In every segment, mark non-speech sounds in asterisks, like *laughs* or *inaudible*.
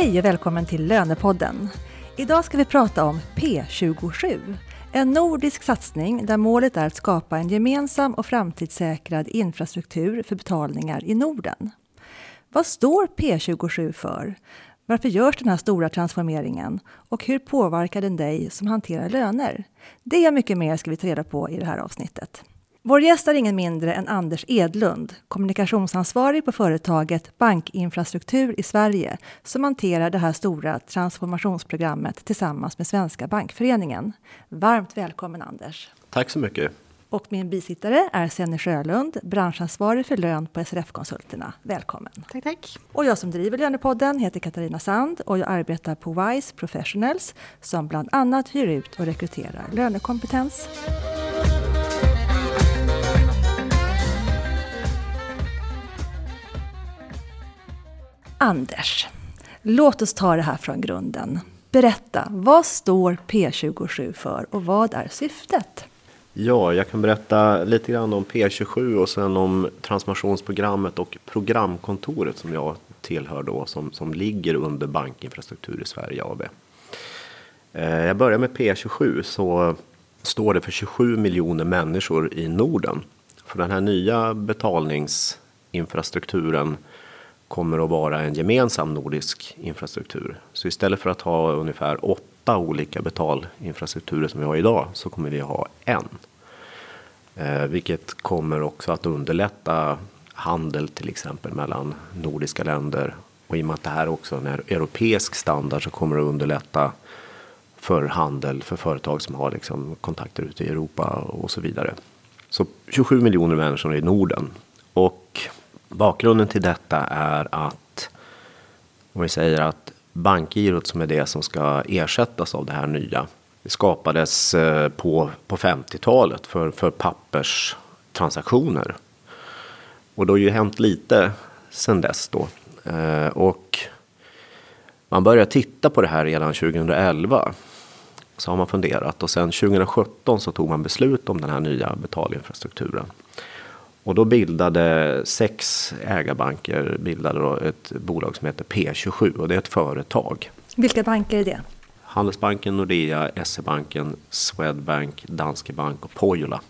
Hej och välkommen till Lönepodden. Idag ska vi prata om P27. En nordisk satsning där målet är att skapa en gemensam och framtidssäkrad infrastruktur för betalningar i Norden. Vad står P27 för? Varför görs den här stora transformeringen? Och hur påverkar den dig som hanterar löner? Det och mycket mer ska vi ta reda på i det här avsnittet. Vår gäst är ingen mindre än Anders Edlund, kommunikationsansvarig på företaget Bankinfrastruktur i Sverige, som hanterar det här stora transformationsprogrammet tillsammans med Svenska Bankföreningen. Varmt välkommen Anders! Tack så mycket! Och min bisittare är Senny Sjölund, branschansvarig för lön på SRF-konsulterna. Välkommen! Tack, tack! Och jag som driver Lönepodden heter Katarina Sand och jag arbetar på WISE Professionals som bland annat hyr ut och rekryterar lönekompetens. Anders, låt oss ta det här från grunden. Berätta, vad står P27 för och vad är syftet? Ja, jag kan berätta lite grann om P27 och sen om transformationsprogrammet och programkontoret som jag tillhör då som, som ligger under Bankinfrastruktur i Sverige AB. Eh, jag börjar med P27 så står det för 27 miljoner människor i Norden. För den här nya betalningsinfrastrukturen kommer att vara en gemensam nordisk infrastruktur. Så istället för att ha ungefär åtta olika betalinfrastrukturer som vi har idag så kommer vi ha en. Eh, vilket kommer också att underlätta handel till exempel mellan nordiska länder. Och i och med att det här också är en europeisk standard så kommer det att underlätta för handel för företag som har liksom kontakter ute i Europa och så vidare. Så 27 miljoner människor i Norden. Och Bakgrunden till detta är att om vi säger att bankgirot som är det som ska ersättas av det här nya. Det skapades eh, på, på 50-talet för, för papperstransaktioner. Och det har ju hänt lite sedan dess då. Eh, och man började titta på det här redan 2011. Så har man funderat och sen 2017 så tog man beslut om den här nya betalinfrastrukturen. Och då bildade sex ägarbanker bildade då ett bolag som heter P27 och det är ett företag. Vilka banker är det? Handelsbanken, Nordea, SE-banken, Swedbank, Danske Bank och Pohjola.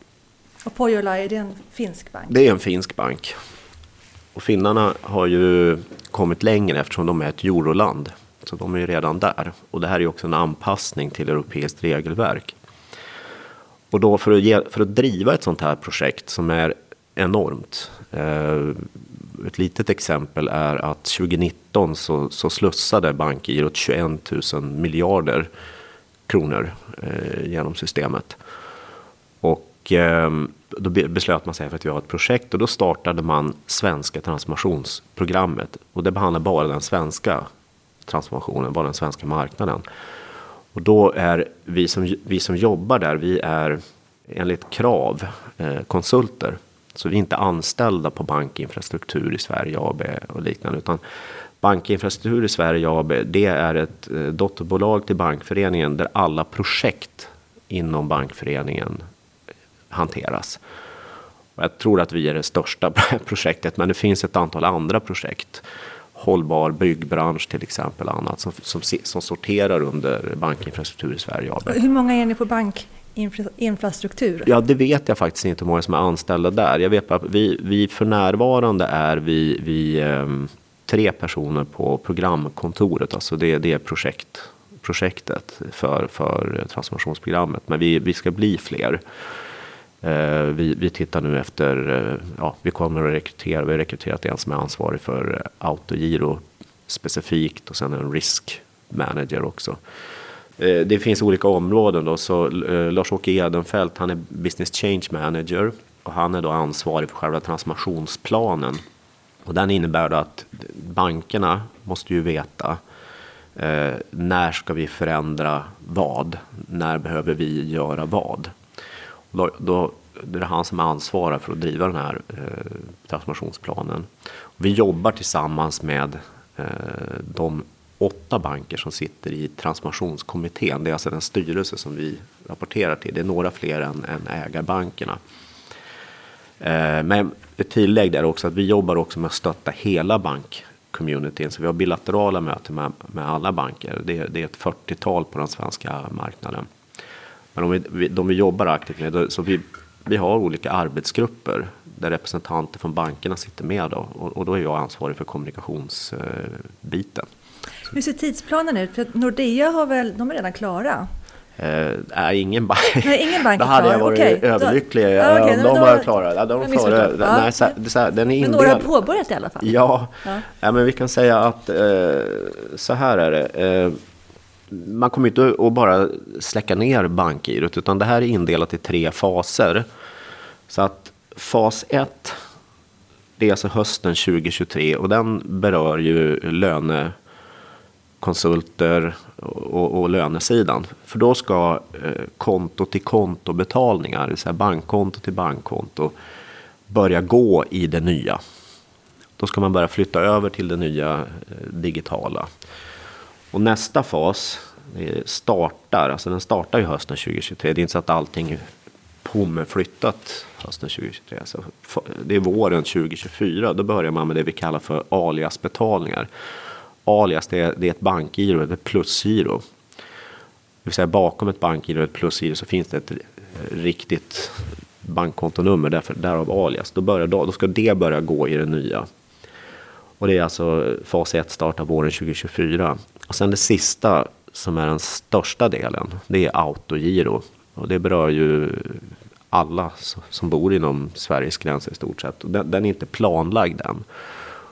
Och Pohjola, är det en finsk bank? Det är en finsk bank. Och finnarna har ju kommit längre eftersom de är ett euroland. Så de är ju redan där. Och det här är också en anpassning till europeiskt regelverk. Och då för att, ge, för att driva ett sånt här projekt som är enormt. Eh, ett litet exempel är att 2019 så, så slussade bankgirot 21 000 miljarder kronor eh, genom systemet. Och ehm, då beslöt man sig för att göra ett projekt och då startade man svenska transformationsprogrammet. Och det behandlar bara den svenska transformationen, bara den svenska marknaden. Och då är vi som, vi som jobbar där, vi är enligt krav eh, konsulter så vi är inte anställda på Bankinfrastruktur i Sverige AB och liknande. Utan Bankinfrastruktur i Sverige AB det är ett eh, dotterbolag till Bankföreningen där alla projekt inom Bankföreningen hanteras. Jag tror att vi är det största *laughs* projektet men det finns ett antal andra projekt. Hållbar byggbransch till exempel annat som, som, som sorterar under Bankinfrastruktur i Sverige AB. Hur många är ni på bank? Infrastruktur? Ja, det vet jag faktiskt inte hur många som är anställda där. Jag vet att vi, vi för närvarande är vi, vi ehm, tre personer på programkontoret. Alltså det, det är projekt, projektet för, för transformationsprogrammet. Men vi, vi ska bli fler. Eh, vi, vi tittar nu efter, eh, ja, vi kommer att rekrytera, vi har rekryterat en som är ansvarig för autogiro specifikt och sen en risk manager också. Eh, det finns olika områden då, så eh, Lars-Åke Edenfelt han är Business Change Manager och han är då ansvarig för själva transformationsplanen. Och den innebär då att bankerna måste ju veta eh, när ska vi förändra vad? När behöver vi göra vad? Då, då det är han som är ansvarig för att driva den här eh, transformationsplanen. Vi jobbar tillsammans med eh, de åtta banker som sitter i transformationskommittén. Det är alltså den styrelse som vi rapporterar till. Det är några fler än, än ägarbankerna. Eh, men ett tillägg där också att vi jobbar också med att stötta hela bankcommunityn. Så vi har bilaterala möten med, med alla banker. Det, det är ett 40-tal på den svenska marknaden. Men om vi, de vi jobbar aktivt med, så vi, vi har olika arbetsgrupper där representanter från bankerna sitter med då, och, och då är jag ansvarig för kommunikationsbiten. Hur ser tidsplanen ut? För Nordea har väl, de är redan klara? Eh, nej, ingen bank. Nej, ingen bank då hade jag varit okay, överlycklig då, ja, okay, om de var klara. Ja, de före, ja, nej, så, så här, den är men några har påbörjat i alla fall? Ja, ja. ja men vi kan säga att eh, så här är det. Eh, man kommer inte att bara släcka ner bankgirot utan det här är indelat i tre faser. Så att fas 1 det är alltså hösten 2023 och den berör ju konsulter och, och lönesidan. För då ska eh, konto till konto betalningar, det vill säga bankkonto till bankkonto, börja gå i det nya. Då ska man börja flytta över till det nya eh, digitala. Och nästa fas startar, alltså den startar ju hösten 2023. Det är inte så att allting är flyttat hösten 2023. Alltså, det är våren 2024. Då börjar man med det vi kallar för aliasbetalningar. Alias det är, det är ett bankgiro, ett plusgiro. Det vill säga bakom ett bankgiro och ett plusgiro så finns det ett riktigt bankkontonummer, därför, därav alias. Då, börjar, då ska det börja gå i det nya. Och det är alltså fas 1 startar våren 2024. Och sen det sista som är den största delen, det är autogiro. Och det berör ju alla som bor inom Sveriges gränser i stort sett. Den, den är inte planlagd än.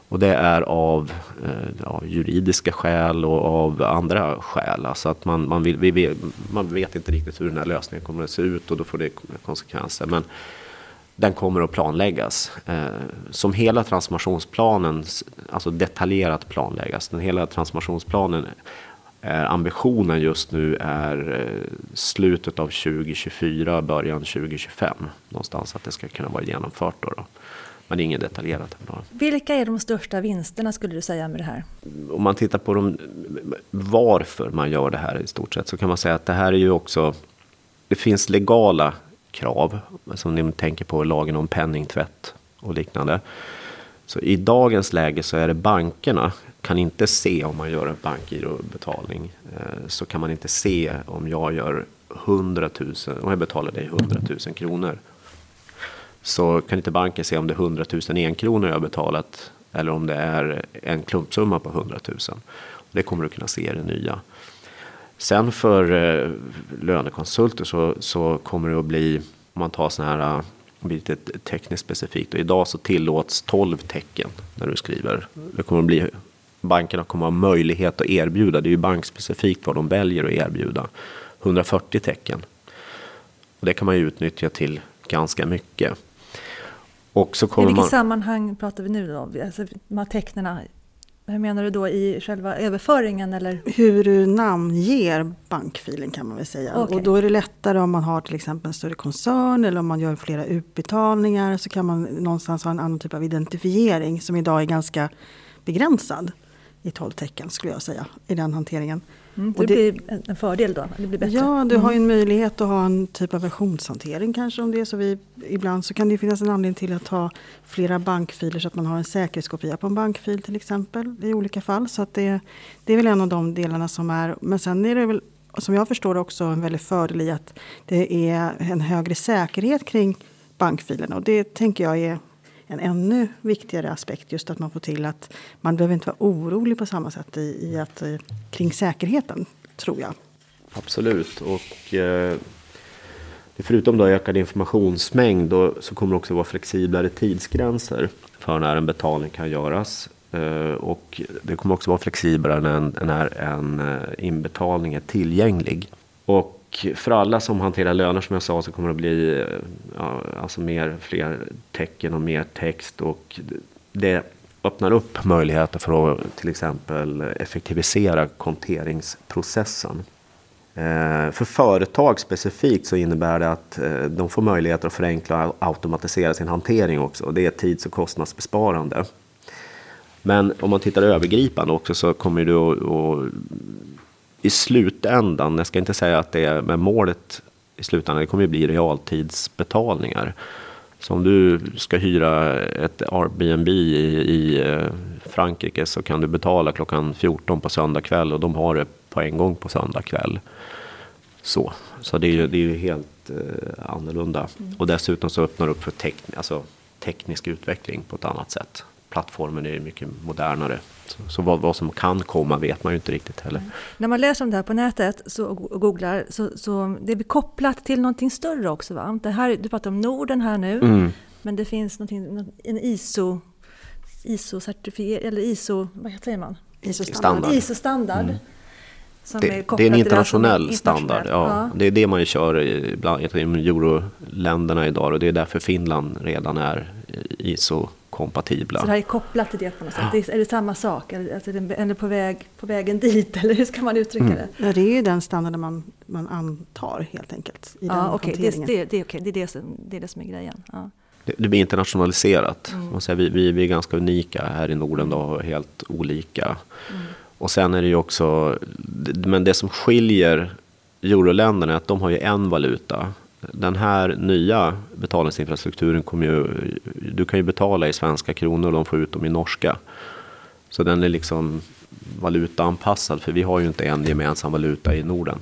Och det är av eh, ja, juridiska skäl och av andra skäl. Alltså att man, man, vill, vi vet, man vet inte riktigt hur den här lösningen kommer att se ut och då får det konsekvenser. Men den kommer att planläggas. Eh, som hela transformationsplanen, alltså detaljerat planläggas. Den hela transformationsplanen eh, ambitionen just nu är slutet av 2024, början 2025. Någonstans att det ska kunna vara genomfört. Då, då. Men det är inget detaljerat ändå. Vilka är de största vinsterna skulle du säga med det här? Om man tittar på de, varför man gör det här i stort sett så kan man säga att det här är ju också Det finns legala krav som ni tänker på lagen om penningtvätt och liknande. Så i dagens läge så är det bankerna kan inte se om man gör en bankgirobetalning. Eh, så kan man inte se om jag gör 100 000, om jag betalar dig 100 000 kronor. Så kan inte banken se om det är 100 000 enkronor jag har betalat eller om det är en klumpsumma på 100 000. Det kommer du kunna se i det nya. Sen för eh, lönekonsulter så, så kommer det att bli, om man tar sådana här eh, lite tekniskt specifikt. Och idag så tillåts 12 tecken när du skriver. Det kommer att bli, bankerna kommer att ha möjlighet att erbjuda, det är ju bankspecifikt vad de väljer att erbjuda, 140 tecken. Och det kan man ju utnyttja till ganska mycket. Och så kommer I vilket man, sammanhang pratar vi nu då? Alltså, de här tecknena hur menar du då i själva överföringen? Eller? Hur du namnger bankfilen kan man väl säga. Okay. Och då är det lättare om man har till exempel en större koncern eller om man gör flera utbetalningar så kan man någonstans ha en annan typ av identifiering som idag är ganska begränsad i 12 tecken skulle jag säga i den hanteringen. Mm, det, det, blir en fördel då? Det blir bättre. Ja, du har ju en mm. möjlighet att ha en typ av versionshantering kanske om det är så. Vi, ibland så kan det finnas en anledning till att ha flera bankfiler så att man har en säkerhetskopia på en bankfil till exempel i olika fall. Så att det, det är väl en av de delarna som är, men sen är det väl som jag förstår också en väldig fördel i att det är en högre säkerhet kring bankfilerna och det tänker jag är en ännu viktigare aspekt. Just att man får till att man behöver inte vara orolig på samma sätt i, i att, eh, kring säkerheten, tror jag. Absolut. Och eh, förutom då ökad informationsmängd då, så kommer det också vara flexiblare tidsgränser för när en betalning kan göras. Eh, och det kommer också vara flexiblare när när en eh, inbetalning är tillgänglig. Och för alla som hanterar löner som jag sa så kommer det bli eh, ja, alltså mer, fler tecken och mer text. Och det öppnar upp möjligheter för att till exempel effektivisera konteringsprocessen. Eh, för företag specifikt så innebär det att eh, de får möjligheter att förenkla och automatisera sin hantering också. Det är tids och kostnadsbesparande. Men om man tittar övergripande också så kommer det att i slutändan, jag ska inte säga att det är med målet i slutändan, det kommer ju bli realtidsbetalningar. Så om du ska hyra ett Airbnb i, i eh, Frankrike så kan du betala klockan 14 på söndag kväll och de har det på en gång på söndag kväll. Så, så det är ju, det är ju helt eh, annorlunda. Mm. Och dessutom så öppnar det upp för tekn, alltså, teknisk utveckling på ett annat sätt. Plattformen är mycket modernare. Så, så vad, vad, som kan komma vet man ju inte riktigt heller. Mm. När man läser om det här på nätet så, och googlar så, så det är kopplat till någonting större också. Va? Det här, du pratar om Norden här nu, mm. men det finns en ISO ISO-certifiering, eller ISO, vad säger man? ISO-standard. ISO-standard. Mm. Det, det, är en internationell standard. Ja, ja. Det är det man kör i bland euroländerna idag och det är därför Finland redan är ISO-kompatibla. Så det här är kopplat till det på något sätt? Ja. Är det samma sak? Eller, alltså, är på, väg, på vägen dit? *laughs* Eller hur ska man uttrycka mm. det? Ja, det är ju den standarden man, man antar helt enkelt. I ja, okay. det, det, det, okay. det, är det, som, det är det som är grejen. Ja det, blir internationaliserat. Mm. Man säger, vi, vi, vi, är ganska unika här i Norden då, helt olika. Mm. Och sen är det ju också, men det som skiljer euroländerna är att de har ju en valuta. Den här nya betalningsinfrastrukturen kommer ju, du kan ju betala i svenska kronor och de får ut dem i norska. Så den är liksom valutaanpassad för vi har ju inte en gemensam valuta i Norden.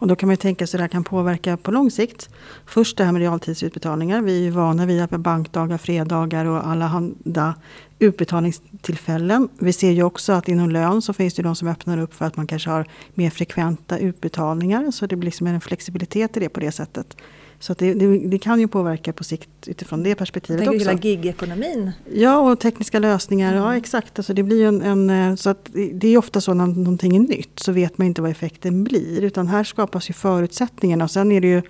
Och då kan man ju tänka sig att det här kan påverka på lång sikt. Först det här med realtidsutbetalningar. Vi är ju vana vid att bankdagar, fredagar och alla handa utbetalningstillfällen. Vi ser ju också att inom lön så finns det de som öppnar upp för att man kanske har mer frekventa utbetalningar. Så det blir liksom en flexibilitet i det på det sättet. Så det, det, det, kan ju påverka på sikt utifrån det perspektivet också. hela gig-ekonomin. Ja, och tekniska lösningar. Mm. Ja, exakt. Alltså det, blir en, en, eh, så att det är ofta så när någonting är nytt så vet man inte vad effekten blir. Utan här skapas ju förutsättningarna. Och sen är det ju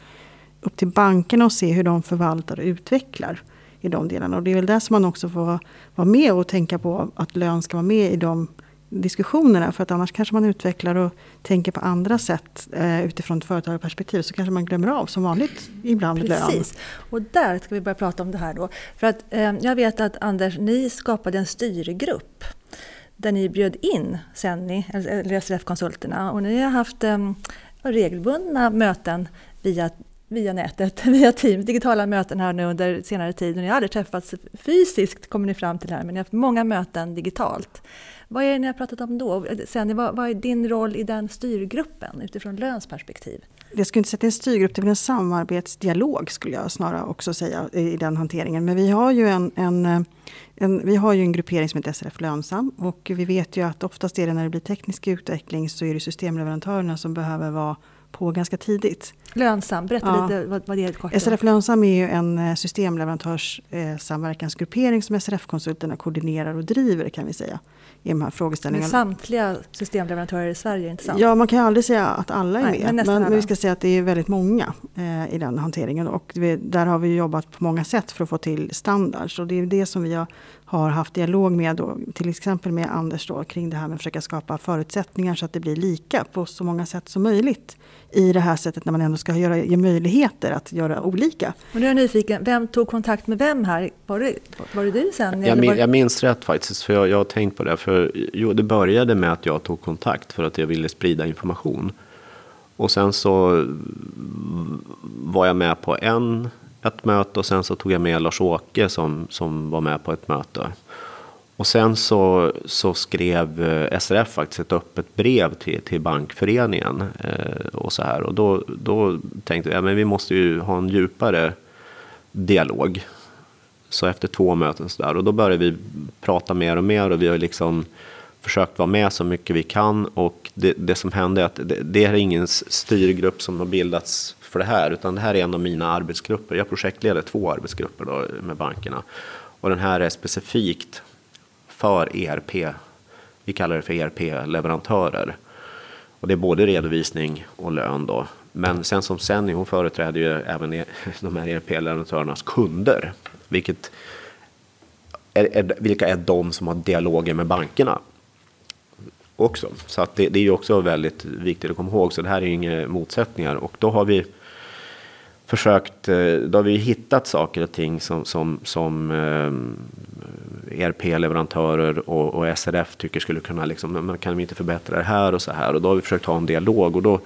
upp till bankerna att se hur de förvaltar och utvecklar i de delarna. Och det är väl där som man också får vara med och tänka på att lön ska vara med i de diskussionerna. För att annars kanske man utvecklar och tänker på andra sätt eh, utifrån ett företagarperspektiv. Så kanske man glömmer av som vanligt ibland Precis. lön. Och där ska vi börja prata om det här då. För att eh, jag vet att Anders, ni skapade en styrgrupp där ni bjöd in Senni, eller SRF-konsulterna. Och ni har haft eh, regelbundna möten via via nätet, *laughs* via Teams, digitala möten här nu under senare tid. Och ni har aldrig träffats fysiskt, kommer ni fram till här, men ni har haft många möten digitalt. Vad är det ni har pratat om då? Sen, vad, vad är din roll i den styrgruppen utifrån lönsperspektiv? Jag skulle inte säga att det är en styrgrupp, det är en samarbetsdialog skulle jag snarare också säga i den hanteringen. Men vi har ju en, en, en, vi har ju en gruppering som heter SRF Lönsam och vi vet ju att oftast är det när det blir teknisk utveckling så är det systemleverantörerna som behöver vara på ganska tidigt. Lönsam, berätta ja. lite vad, vad det är kort. SRF Lönsam är ju en eh, systemleverantörssamverkansgruppering som SRF-konsulterna koordinerar och driver kan vi säga i de här frågeställningarna. Med samtliga systemleverantörer i Sverige, inte sant? Ja, man kan ju aldrig säga att alla är Nej, med. Men, men, men, vi ska säga att det är väldigt många eh, i den hanteringen. Och vi, där har vi jobbat på många sätt för att få till standards. Och det är det som vi har, har haft dialog med, då, till exempel med Anders, då, kring det här med att försöka skapa förutsättningar så att det blir lika på så många sätt som möjligt. I det här sättet när man ändå ska göra, ge möjligheter att göra olika. Och nu är jag nyfiken, vem tog kontakt med vem här? Var det, var det du sen? Jag, min, jag minns rätt faktiskt, för jag, jag har tänkt på det. För, jo, det började med att jag tog kontakt för att jag ville sprida information. Och sen så var jag med på en ett möte och sen så tog jag med Lars-Åke som, som var med på ett möte. Och sen så, så skrev eh, SRF faktiskt ett öppet brev till, till bankföreningen. Eh, och så här. Och då, då tänkte jag att ja, vi måste ju ha en djupare dialog. Så efter två möten så där. Och då började vi prata mer och mer och vi har liksom försökt vara med så mycket vi kan. Och det, det som hände är att det, det är ingen styrgrupp som har bildats för det här, utan det här är en av mina arbetsgrupper. Jag projektleder två arbetsgrupper då med bankerna. Och den här är specifikt för ERP. Vi kallar det för ERP-leverantörer. Och det är både redovisning och lön då. Men sen som Senny, hon företräder ju även e- *laughs* de här ERP-leverantörernas kunder. Vilket är, är, vilka är de som har dialoger med bankerna? Också. Så att det, det är ju också väldigt viktigt att komma ihåg. Så det här är ju inga motsättningar. Och då har vi försökt, eh, då har vi hittat saker och ting som, som, som eh, ERP-leverantörer och, och, SRF tycker skulle kunna, liksom, man kan vi inte förbättra det här och så här. Och då har vi försökt ha en dialog och då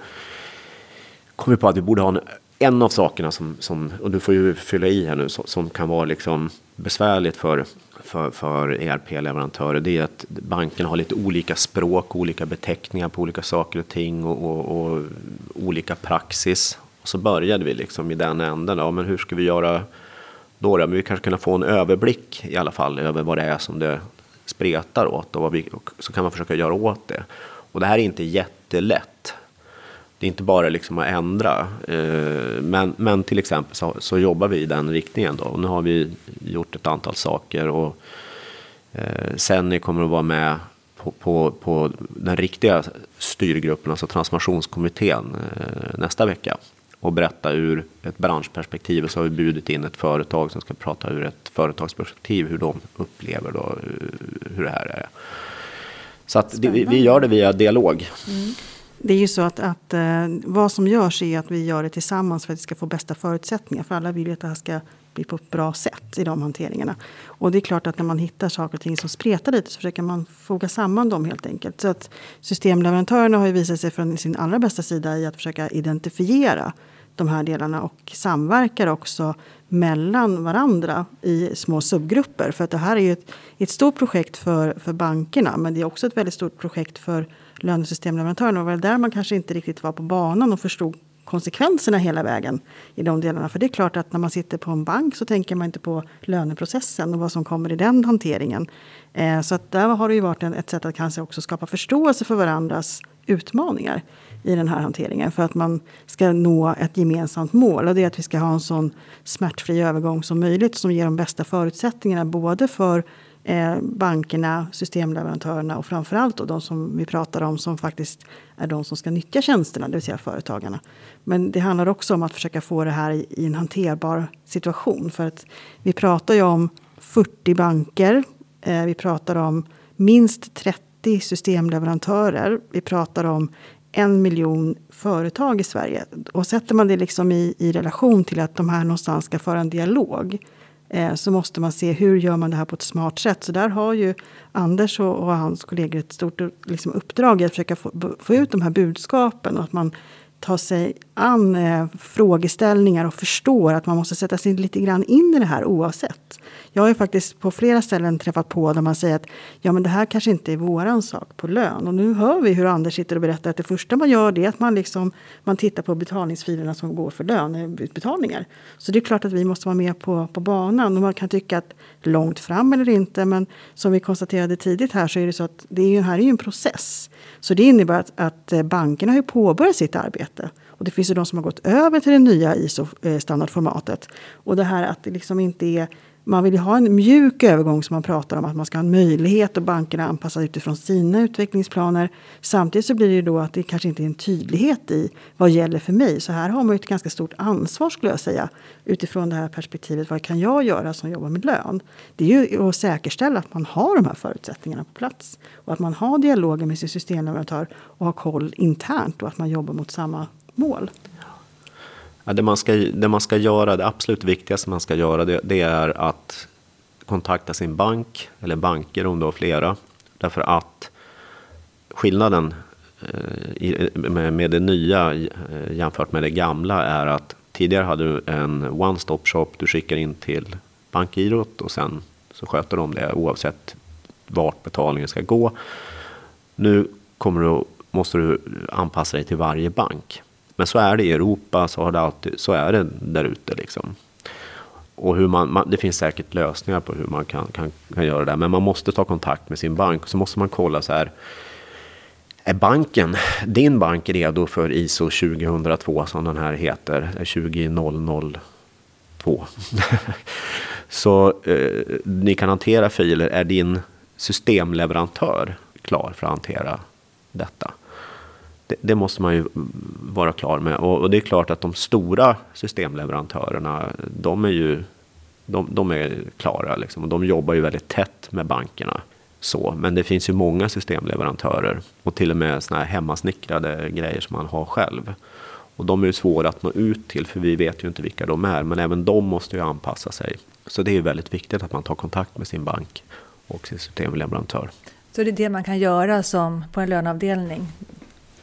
kom vi på att vi borde ha en en av sakerna som, som, och du får ju fylla i här nu, som, som kan vara liksom besvärligt för, för, för ERP-leverantörer, det är att bankerna har lite olika språk, olika beteckningar på olika saker och ting och, och, och olika praxis. Och så började vi liksom i den änden, ja, men hur ska vi göra då? Men vi kanske kunna få en överblick i alla fall över vad det är som det spretar åt och, vad vi, och så kan man försöka göra åt det. Och det här är inte jättelätt det är inte bara liksom att ändra. Eh, men, men till exempel så, så jobbar vi i den riktningen. Då. Och nu har vi gjort ett antal saker. Och eh, Senni kommer att vara med på, på, på den riktiga styrgruppen, alltså transformationskommittén, eh, nästa vecka. Och berätta ur ett branschperspektiv. Och så har vi bjudit in ett företag som ska prata ur ett företagsperspektiv. Hur de upplever då, hur det här är. Så att det, vi gör det via dialog. Mm. Det är ju så att, att eh, vad som görs är att vi gör det tillsammans för att vi ska få bästa förutsättningar. För alla vill ju att det här ska bli på ett bra sätt i de hanteringarna. Och det är klart att när man hittar saker och ting som spretar lite så försöker man foga samman dem helt enkelt. Så att systemleverantörerna har ju visat sig från sin allra bästa sida i att försöka identifiera de här delarna och samverkar också mellan varandra i små subgrupper. För att det här är ju ett, ett stort projekt för, för bankerna men det är också ett väldigt stort projekt för lönesystemleverantörerna. Det var där man kanske inte riktigt var på banan och förstod konsekvenserna hela vägen i de delarna. För det är klart att när man sitter på en bank så tänker man inte på löneprocessen och vad som kommer i den hanteringen. Eh, så att där har det ju varit ett sätt att kanske också skapa förståelse för varandras utmaningar i den här hanteringen för att man ska nå ett gemensamt mål. Och det är att vi ska ha en sån smärtfri övergång som möjligt som ger de bästa förutsättningarna både för eh, bankerna, systemleverantörerna och framförallt då de som vi pratar om som faktiskt är de som ska nyttja tjänsterna, det vill säga företagarna. Men det handlar också om att försöka få det här i, i en hanterbar situation. För att vi pratar ju om 40 banker. Eh, vi pratar om minst 30 systemleverantörer. Vi pratar om en miljon företag i Sverige. Och sätter man det liksom i, i relation till att de här någonstans ska föra en dialog Eh, så måste man se hur gör man det här på ett smart sätt. Så där har ju Anders och, och hans kollegor ett stort liksom, uppdrag i att försöka få, få ut de här budskapen. Och att man tar sig an eh, frågeställningar och förstår att man måste sätta sig lite grann in i det här oavsett. Jag har ju faktiskt på flera ställen träffat på där man säger att ja, men det här kanske inte är våran sak på lön. Och nu hör vi hur Anders sitter och berättar att det första man gör det är att man, liksom, man tittar på betalningsfilerna som går för löneutbetalningar. Eh, så det är klart att vi måste vara med på, på banan. Och man kan tycka att långt fram eller inte. Men som vi konstaterade tidigt här så är det så att det är ju, här är ju en process. Så det innebär att, att eh, bankerna har ju påbörjat sitt arbete. Och det finns ju de som har gått över till det nya ISO-standardformatet. Eh, och det här att det liksom inte är man vill ju ha en mjuk övergång som man pratar om, att man ska ha en möjlighet och bankerna anpassa utifrån sina utvecklingsplaner. Samtidigt så blir det ju då att det kanske inte är en tydlighet i vad gäller för mig. Så här har man ju ett ganska stort ansvar skulle jag säga utifrån det här perspektivet. Vad kan jag göra som jobbar med lön? Det är ju att säkerställa att man har de här förutsättningarna på plats och att man har dialogen med sin systemleverantör och har koll internt och att man jobbar mot samma mål. Ja, det, man ska, det man ska göra, det absolut viktigaste man ska göra, det, det är att kontakta sin bank, eller banker om du har flera. Därför att skillnaden eh, med, det nya eh, jämfört med det gamla är att tidigare hade du en one-stop shop. Du skickar in till bankgirot och sen så sköter de det oavsett vart betalningen ska gå. Nu kommer du, måste du anpassa dig till varje bank. Men så är det i Europa, så, har det alltid, så är det där ute. Liksom. Och hur man, man, det finns säkert lösningar på hur man kan, kan, kan göra det. Men man måste ta kontakt med sin bank. Så måste man kolla så här. Är banken, din bank redo för ISO 2002 som den här heter? Eh, 20002. *laughs* så eh, ni kan hantera filer. Är din systemleverantör klar för att hantera detta? Det, det, måste man ju vara klar med. Och, och, det är klart att de stora systemleverantörerna, de är ju de, de är klara liksom, och de jobbar ju väldigt tätt med bankerna. Så, men det finns ju många systemleverantörer och till och med såna här hemmasnickrade grejer som man har själv. Och de är ju svåra att nå ut till för vi vet ju inte vilka de är. Men även de måste ju anpassa sig. Så det är väldigt viktigt att man tar kontakt med sin bank och sin systemleverantör. Så det är det man kan göra som på en löneavdelning?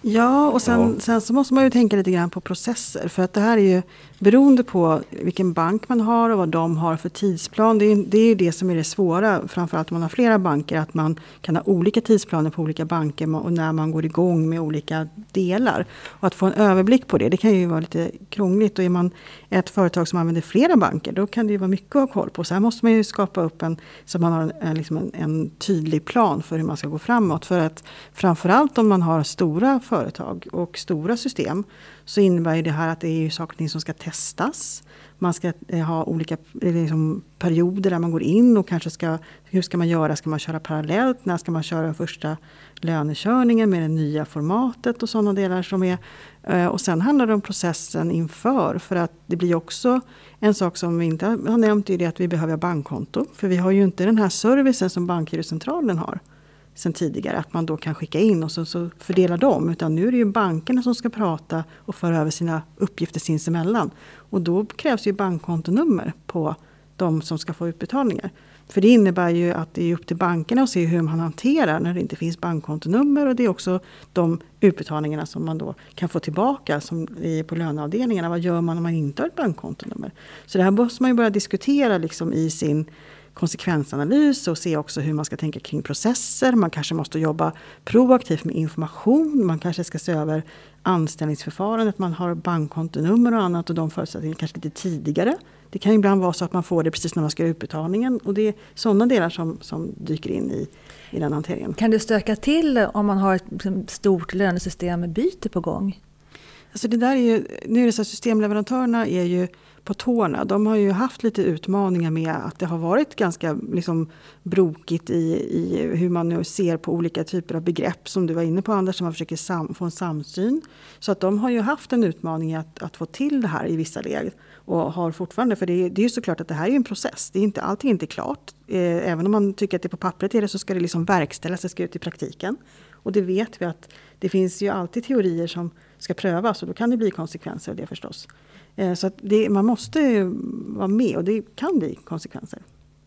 Ja, och sen, Ja. sen så måste man ju tänka lite grann på processer. För att det här är ju beroende på vilken bank man har och vad de har för tidsplan. Det är ju det, är ju det som är det svåra, framförallt om man har flera banker. Att man kan ha olika tidsplaner på olika banker och när man går igång med olika delar. Och att få en överblick på det, det kan ju vara lite krångligt. Och är man ett företag som använder flera banker, då kan det ju vara mycket att ha koll på. Så här måste man ju skapa upp en, så man har en, en, liksom en, en tydlig plan för hur man ska gå framåt. För att framförallt om man har stora företag och stora system så innebär ju det här att det är ju saker som ska testas. Man ska eh, ha olika eh, liksom, perioder där man går in och kanske ska, hur ska man göra? Ska man köra parallellt? När ska man köra den första lönekörningen med det nya formatet och sådana delar som är. Eh, och sen handlar det om processen inför för att det blir också en sak som vi inte har nämnt är det att vi behöver ha bankkonto. För vi har ju inte den här servicen som Bankgirocentralen har sen tidigare. Att man då kan skicka in och så, så fördelar de. Utan nu är det ju bankerna som ska prata och föra över sina uppgifter sinsemellan. Och då krävs ju bankkontonummer på de som ska få utbetalningar. För det innebär ju att det är upp till bankerna att se hur man hanterar när det inte finns bankkontonummer. Och det är också de utbetalningarna som man då kan få tillbaka som är på löneavdelningarna. Vad gör man om man inte har ett bankkontonummer? Så det här måste man ju börja diskutera liksom i sin konsekvensanalys och se också hur man ska tänka kring processer. Man kanske måste jobba proaktivt med information. Man kanske ska se över anställningsförfarandet. Man har bankkontonummer och annat och de förutsättningarna kanske lite tidigare. Det kan ibland vara så att man får det precis när man ska göra utbetalningen. Och det är sådana delar som, som dyker in i, i den hanteringen. Kan det stöka till om man har ett liksom, stort lönesystembyte på gång? Alltså det där är ju, nu är det så att systemleverantörerna är ju på tårna. De har ju haft lite utmaningar med att det har varit ganska liksom brokigt i, i hur man nu ser på olika typer av begrepp som du var inne på Anders, som man försöker sam, få en samsyn. Så att de har ju haft en utmaning att, att få till det här i vissa led Och har fortfarande, för det är, det är ju såklart att det här är en process. Det är inte, allting är inte klart. Eh, även om man tycker att det på pappret är det så ska det liksom verkställas, det ska ut i praktiken. Och det vet vi att det finns ju alltid teorier som ska prövas och då kan det bli konsekvenser av det förstås. Eh, Så att det, man måste ju vara med och det kan bli konsekvenser.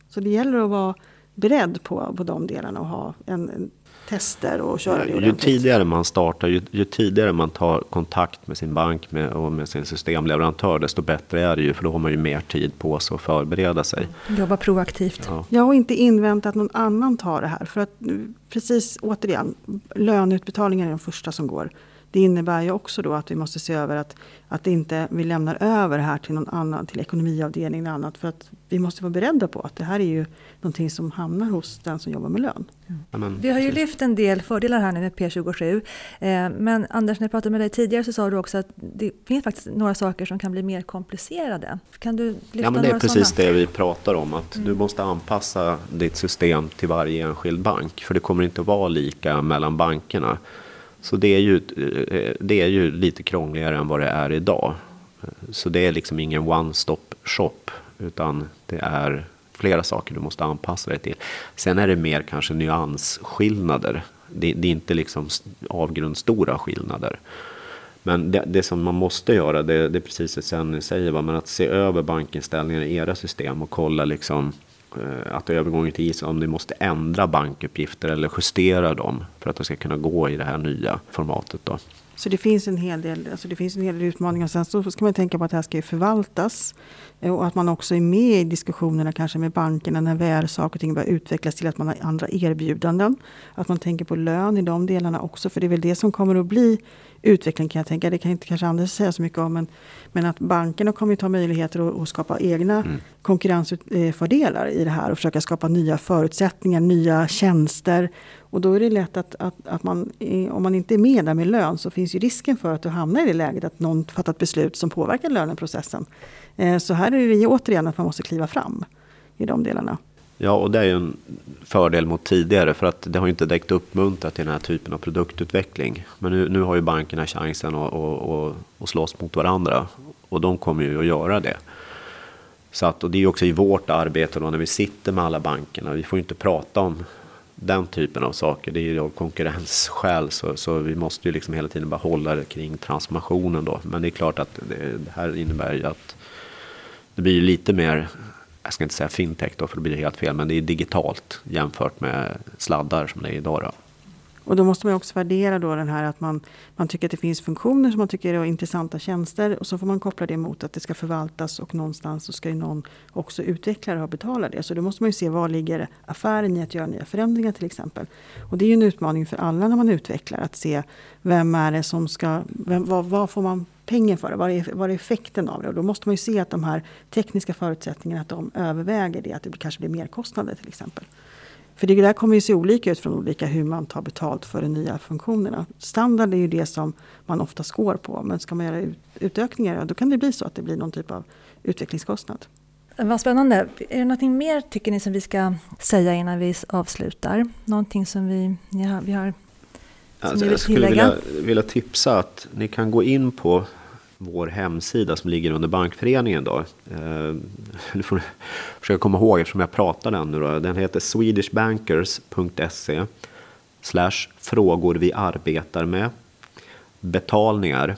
Så det gäller att vara beredd på, på de delarna och ha en, en tester och köra det Ju ordentligt. tidigare man startar, ju, ju tidigare man tar kontakt med sin bank med, och med sin systemleverantör, desto bättre är det ju. För då har man ju mer tid på sig att förbereda sig. Jobba proaktivt. Ja. Ja, och inte invänta att någon annan tar det här. För att nu, precis återigen, löneutbetalningar är de första som går. Det innebär ju också då att vi måste se över att, att inte vi lämnar över det här till någon annan, till ekonomiavdelningen eller annat. För att vi måste vara beredda på att det här är ju någonting som hamnar hos den som jobbar med lön. Men Vi har ju lyft en del fördelar här nu med P27. Eh, Men Anders, när jag pratade med dig tidigare så sa du också att det finns faktiskt några saker som kan bli mer komplicerade. Kan du lyfta Ja, men det är precis sådana? det vi pratar om. Att du måste anpassa ditt system till varje enskild bank. För det kommer inte att vara lika mellan bankerna. Så det är ju, eh, det är ju lite krångligare än vad det är idag. Så det är liksom ingen one-stop shop. Utan det är flera saker du måste anpassa dig till. Sen är det mer kanske nyansskillnader. Det, det är inte liksom avgrundsstora skillnader. Men det, det som man måste göra, det, det är precis det som ni säger, va? men att se över bankinställningarna i era system och kolla liksom eh, Eh, att övergången till ISA, om ni måste ändra bankuppgifter eller justera dem för att de ska kunna gå i det här nya formatet. Då. Så det finns en hel del, alltså det finns en hel del utmaningar. Sen så ska man tänka på att det här ska ju förvaltas. Eh, och att man också är med i diskussionerna kanske med bankerna när väl saker och ting börjar utvecklas till att man har andra erbjudanden. Att man tänker på lön i de delarna också. För det är väl det som kommer att bli utveckling kan jag tänka. Det kan inte kanske Anders säga så mycket om. Men, men att bankerna kommer att ta möjligheter att, att skapa egna konkurrensfördelar i det här. Och försöka skapa nya förutsättningar, nya tjänster. Och då är det lätt att, att, att man, om man inte är med där med lön så finns ju risken för att du hamnar i det läget att någon fattar ett beslut som påverkar löneprocessen. Eh, Så här är det återigen att man måste kliva fram i de delarna. Ja, och det är ju en fördel mot tidigare för att det har ju inte direkt uppmuntrat till den här typen av produktutveckling. Men nu, nu har ju bankerna chansen att, att, att, att slåss mot varandra och de kommer ju att göra det. Så att, och det är ju också i vårt arbete då när vi sitter med alla bankerna. Vi får ju inte prata om den typen av saker. Det är ju av konkurrensskäl så, så vi måste ju liksom hela tiden bara hålla det kring transformationen då. Men det är klart att det, det här innebär ju att det blir ju lite mer, jag ska inte säga fintech då för då blir det helt fel, men det är digitalt jämfört med sladdar som det är idag. Då. Och då måste man också värdera då den här att man, man tycker att det finns funktioner som man tycker är intressanta tjänster. Och så får man koppla det mot att det ska förvaltas och någonstans så ska ju någon också utveckla det och betala det. Så då måste man ju se var ligger affären i att göra nya förändringar till exempel. Och det är ju en utmaning för alla när man utvecklar att se vem är det som ska, vem, vad, vad får man pengar för det? Vad är, vad är effekten av det? Och då måste man ju se att de här tekniska förutsättningarna att de överväger det, att det kanske blir merkostnader till exempel. För det där kommer ju se olika ut från olika hur man tar betalt för de nya funktionerna. Standard är ju det som man oftast går på. Men ska man göra utökningar, då kan det bli så att det blir någon typ av utvecklingskostnad. Vad spännande. Är det något mer tycker ni som vi ska säga innan vi avslutar? Någonting som vi, har, vi har alltså, Jag skulle vilja, vilja tipsa att ni kan gå in på vår hemsida som ligger under Bankföreningen. Då. Eh, *laughs* nu får försöka komma ihåg eftersom jag pratar den nu. Då. Den heter swedishbankers.se slash frågor vi arbetar med. Betalningar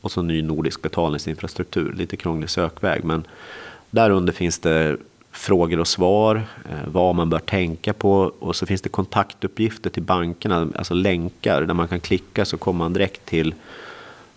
och så ny nordisk betalningsinfrastruktur. Lite krånglig sökväg men där under finns det frågor och svar, eh, vad man bör tänka på och så finns det kontaktuppgifter till bankerna, alltså länkar där man kan klicka så kommer man direkt till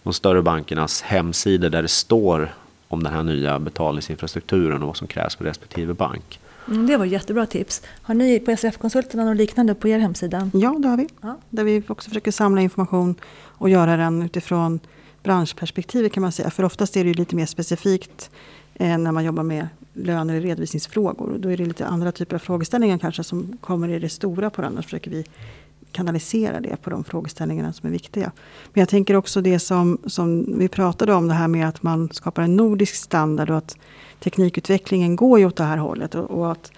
de större bankernas hemsidor där det står om den här nya betalningsinfrastrukturen och vad som krävs för respektive bank. Mm, det var jättebra tips. Har ni på SRF-konsulterna något liknande på er hemsida? Ja, det har vi. Ja. Där vi också försöker samla information och göra den utifrån branschperspektivet kan man säga. För oftast är det ju lite mer specifikt eh, när man jobbar med löner och redovisningsfrågor. Då är det lite andra typer av frågeställningar kanske som kommer i det stora på den. Då försöker vi kanalisera det på de frågeställningarna som är viktiga. Men jag tänker också det som, som vi pratade om, det här med att man skapar en nordisk standard och att teknikutvecklingen går ju åt det här hållet. Och, och att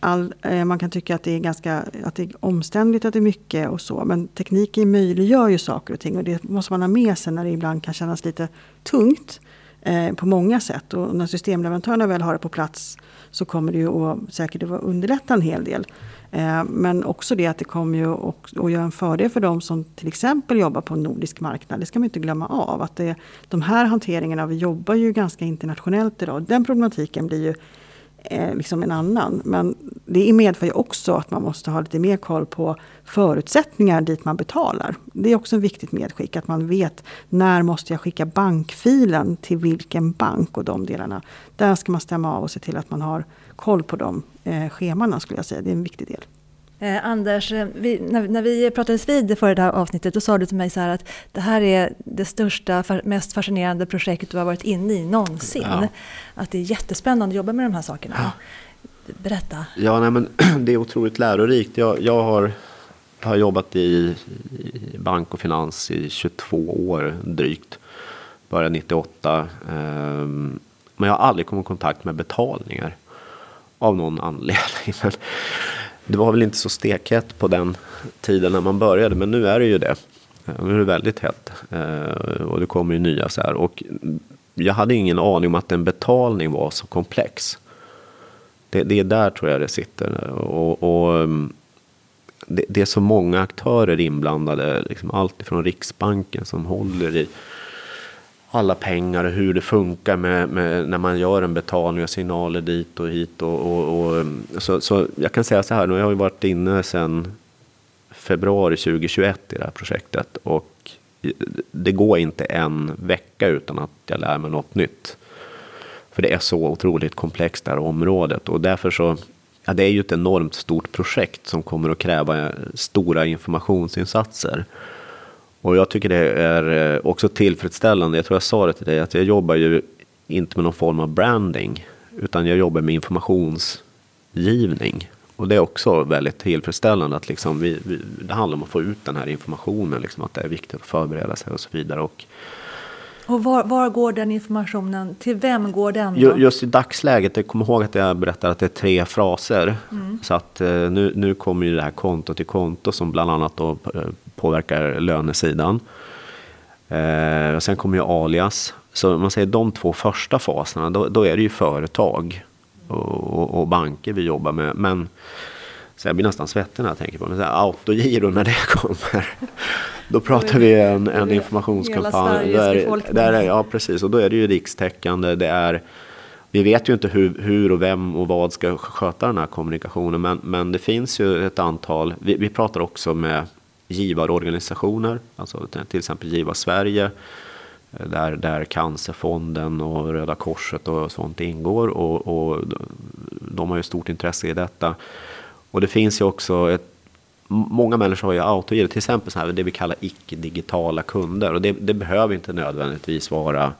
all, eh, man kan tycka att det är ganska att det är omständligt, att det är mycket och så. Men tekniken möjliggör ju saker och ting och det måste man ha med sig när det ibland kan kännas lite tungt eh, på många sätt. Och när systemleverantörerna väl har det på plats så kommer det ju att, säkert att underlätta en hel del. Eh, men också det att det kommer ju att göra en fördel för de som till exempel jobbar på en nordisk marknad. Det ska man inte glömma av. Att det, de här hanteringarna, vi jobbar ju ganska internationellt idag. Den problematiken blir ju eh, liksom en annan. Men det medför ju också att man måste ha lite mer koll på förutsättningar dit man betalar. Det är också ett viktigt medskick att man vet när måste jag skicka bankfilen till vilken bank och de delarna. Där ska man stämma av och se till att man har koll på de eh, schemana skulle jag säga. Det är en viktig del. Eh, Anders, eh, vi, när, när, vi pratades vid för det här avsnittet, då sa du till mig så att det här är det största, mest fascinerande projektet du har varit inne i någonsin. Ja. Att det är jättespännande att jobba med de här sakerna. Ja. Berätta. Ja, nej, men *clears throat* det är otroligt lärorikt. Jag, jag har, har jobbat i, i, bank och finans i 22 år drygt. Började 98. Eh, men jag har aldrig kommit i kontakt med betalningar. Av någon anledning. Men det var väl inte så stekhett på den tiden när man började. Men nu är det ju det. Eh, nu är det väldigt hett. Eh, och det kommer ju nya så här. Och jag hade ingen aning om att en betalning var så komplex. Det, det är där tror jag det sitter. Och, och mm, det, det, är så många aktörer inblandade. Liksom allt ifrån Riksbanken som håller i alla pengar och hur det funkar med, med, när man gör en betalning och signaler dit och hit. Och, och, och, så, så jag kan säga så här, nu har jag varit inne sedan februari 2021 i det här projektet och det går inte en vecka utan att jag lär mig något nytt. För det är så otroligt komplext det här området och därför så, ja det är ju ett enormt stort projekt som kommer att kräva stora informationsinsatser. Och jag tycker det är eh, också tillfredsställande, jag tror jag sa det till dig, att jag jobbar ju inte med någon form av branding, utan jag jobbar med informationsgivning. Och det är också väldigt tillfredsställande att liksom vi, vi, det handlar om att få ut den här informationen, liksom att det är viktigt att förbereda sig och så vidare. Och, och var, var, går den informationen? Till vem går den? Då? Just i dagsläget, jag kommer ihåg att jag berättade att det är tre fraser. Mm. Så att eh, nu, nu kommer ju det här konto till konto som bland annat då eh, påverkar lönesidan. Eh, sen kommer ju alias. Så om man säger de två första faserna, då, då är det ju företag och, och, och, banker vi jobbar med. Men så jag blir nästan svettig när jag tänker på det. Autogiro när det kommer. Då pratar vi en, en informationskampanj. Där, där är, ja, precis. Och då är det ju rikstäckande. Det är, vi vet ju inte hur, hur och vem och vad ska sköta den här kommunikationen. Men, men det finns ju ett antal. Vi, vi pratar också med givarorganisationer, alltså till exempel Giva Sverige, eh, där, där Cancerfonden och Röda Korset och sånt ingår. Och, och de har ju stort intresse i detta. Och det finns ju också ett Många människor har ju autogiro, till exempel så här, det vi kallar icke-digitala kunder. Och det, det behöver inte nödvändigtvis vara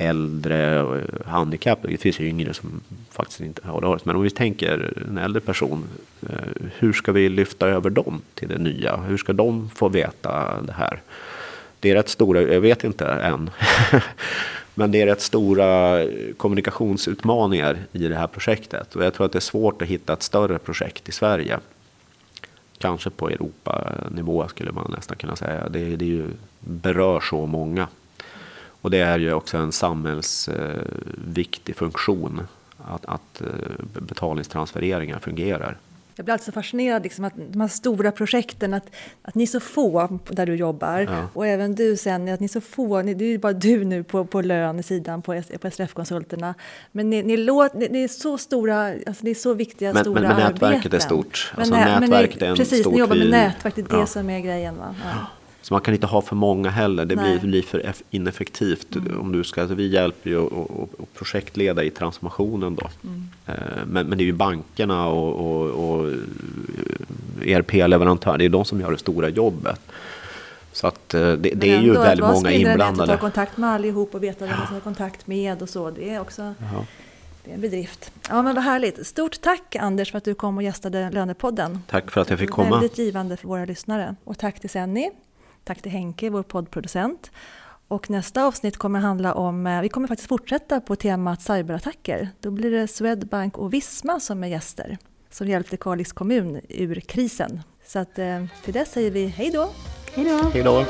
äldre och handikappade. Det finns ju yngre som faktiskt inte har det. Men om vi tänker en äldre person. Eh, hur ska vi lyfta över dem till det nya? Hur ska de få veta det här? Det är rätt stora, jag vet inte än. *laughs* Men det är rätt stora kommunikationsutmaningar i det här projektet. Och jag tror att det är svårt att hitta ett större projekt i Sverige. Kanske på Europanivå skulle man nästan kunna säga. Det, det ju, berör så många. Och det är ju också en samhällsviktig funktion att, att eh, betalningstransfereringar fungerar. Jag blir alltså fascinerad liksom att de här stora projekten, att, att ni är så få där du jobbar ja. och även du sen, att ni är så få, det är ju bara du nu på, på lönesidan på, på SRF-konsulterna. Men ni, ni, låt, ni, ni, är så stora, alltså ni är så viktiga men, stora men, men nätverket arbeten. är stort. Alltså men, nätverket är en precis, stort ni jobbar med nätverk, det är det ja. som är grejen. Va? Ja. Så man kan inte ha för många heller. Det blir, blir för ineffektivt. Mm. Om du ska, alltså vi hjälper ju att projektleda i transformationen då. Mm. Eh, men, men, det är ju bankerna och, och, och ERP-leverantörer, det är de som gör det stora jobbet. Så att eh, det, det är ju väldigt många inblandade. Att ta kontakt med allihop och veta vem man ska ha kontakt med och så. Det är också Jaha. det är en bedrift. Ja men vad härligt. Stort tack Anders för att du kom och gästade Lönepodden. Tack för att jag fick komma. Väldigt givande för våra lyssnare. Och tack till Senni Tack till Henke, vår poddproducent. Och nästa avsnitt kommer handla om, eh, vi kommer faktiskt fortsätta på temat cyberattacker. Då blir det Swedbank och Visma som är gäster, som hjälpte Kalix kommun ur krisen. Så att, eh, till dess säger vi hej då! Hej då! Hej då!